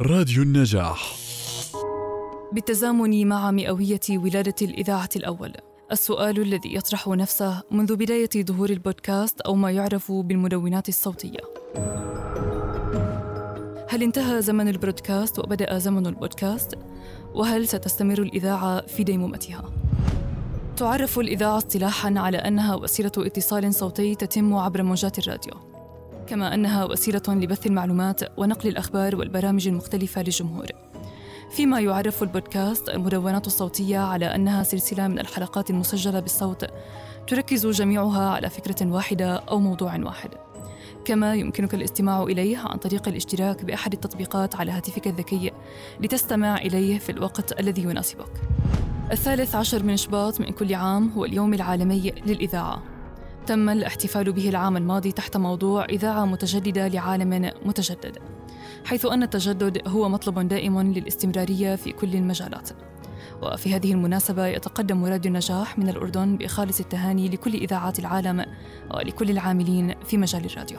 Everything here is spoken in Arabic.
راديو النجاح بالتزامن مع مئوية ولادة الإذاعة الأول السؤال الذي يطرح نفسه منذ بداية ظهور البودكاست أو ما يعرف بالمدونات الصوتية هل انتهى زمن البرودكاست وبدأ زمن البودكاست؟ وهل ستستمر الإذاعة في ديمومتها؟ تعرف الإذاعة اصطلاحاً على أنها وسيلة اتصال صوتي تتم عبر موجات الراديو كما أنها وسيلة لبث المعلومات ونقل الأخبار والبرامج المختلفة للجمهور. فيما يعرف البودكاست المدونات الصوتية على أنها سلسلة من الحلقات المسجلة بالصوت تركز جميعها على فكرة واحدة أو موضوع واحد. كما يمكنك الاستماع إليه عن طريق الاشتراك بأحد التطبيقات على هاتفك الذكي لتستمع إليه في الوقت الذي يناسبك. الثالث عشر من شباط من كل عام هو اليوم العالمي للإذاعة. تم الاحتفال به العام الماضي تحت موضوع إذاعة متجددة لعالم متجدد حيث أن التجدد هو مطلب دائم للاستمرارية في كل المجالات. وفي هذه المناسبة يتقدم راديو النجاح من الأردن بخالص التهاني لكل إذاعات العالم ولكل العاملين في مجال الراديو.